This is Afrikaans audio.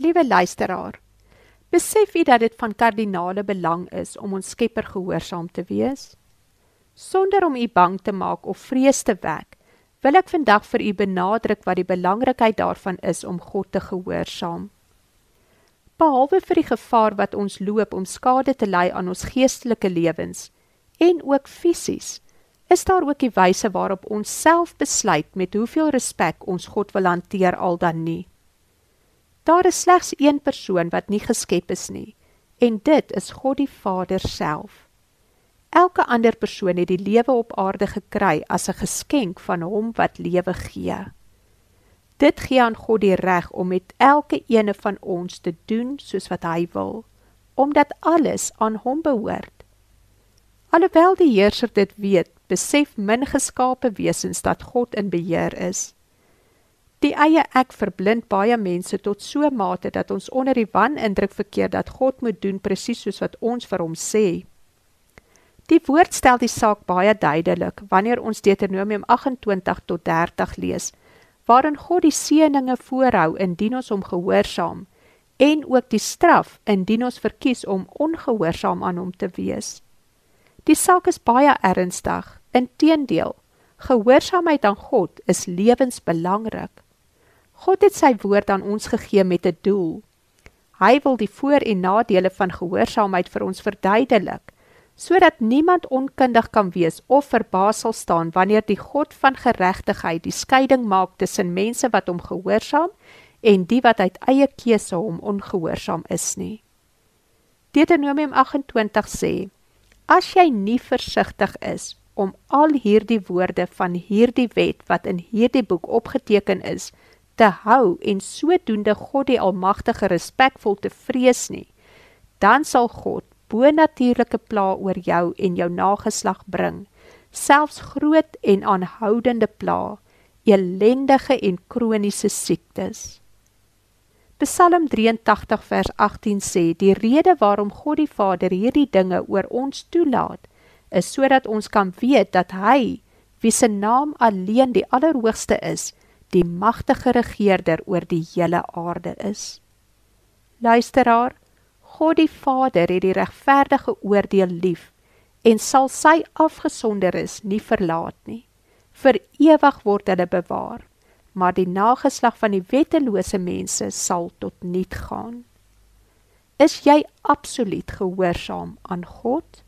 Liewe luisteraar, besef u dat dit van kardinale belang is om ons Skepper gehoorsaam te wees? Sonder om u bang te maak of vrees te wek, wil ek vandag vir u benadruk wat die belangrikheid daarvan is om God te gehoorsaam. Behalwe vir die gevaar wat ons loop om skade te lei aan ons geestelike lewens en ook fisies, is daar ook die wyse waarop ons self besluit met hoeveel respek ons God wil hanteer al dan nie. Daar is slegs een persoon wat nie geskep is nie, en dit is God die Vader self. Elke ander persoon het die lewe op aarde gekry as 'n geskenk van hom wat lewe gee. Dit gee aan God die reg om met elke ene van ons te doen soos wat hy wil, omdat alles aan hom behoort. Alhoewel die heerser dit weet, besef min geskape wesens dat God in beheer is. Die eie ek verblind baie mense tot so mate dat ons onder die wanindruk verkeer dat God moet doen presies soos wat ons vir hom sê. Die woord stel die saak baie duidelik wanneer ons Deuteronomium 28 tot 30 lees, waarin God die seëninge voorhou indien ons hom gehoorsaam en ook die straf indien ons verkies om ongehoorsaam aan hom te wees. Die saak is baie ernstig. Inteendeel, gehoorsaamheid aan God is lewensbelangrik. God het sy woord aan ons gegee met 'n doel. Hy wil die voor- en nadele van gehoorsaamheid vir ons verduidelik, sodat niemand onkundig kan wees of verbaas sal staan wanneer die God van geregtigheid die skeiding maak tussen mense wat hom gehoorsaam en die wat uit eie keuse hom ongehoorsaam is nie. Deuteronomium 28 sê: As jy nie versigtig is om al hierdie woorde van hierdie wet wat in hierdie boek opgeteken is, te hou en sodoende God die Almagtige respekvol te vrees nie, dan sal God bonatuurlike pla oor jou en jou nageslag bring, selfs groot en aanhoudende pla, elendige en kroniese siektes. Psalm 83 vers 18 sê, die rede waarom God die Vader hierdie dinge oor ons toelaat, is so dat ons kan weet dat hy, wie sy naam alleen die allerhoogste is, die machtige regeerder oor die hele aarde is. Luisteraar, God die Vader het die rechtvaardige oordeel lief en sal sy afgesonder is nie verlaat nie. Ver ewig word hulle bewaar maar die nageslag van die wettelose mense sal tot niet gaan. Is jy absoluut gehoorzaam aan God?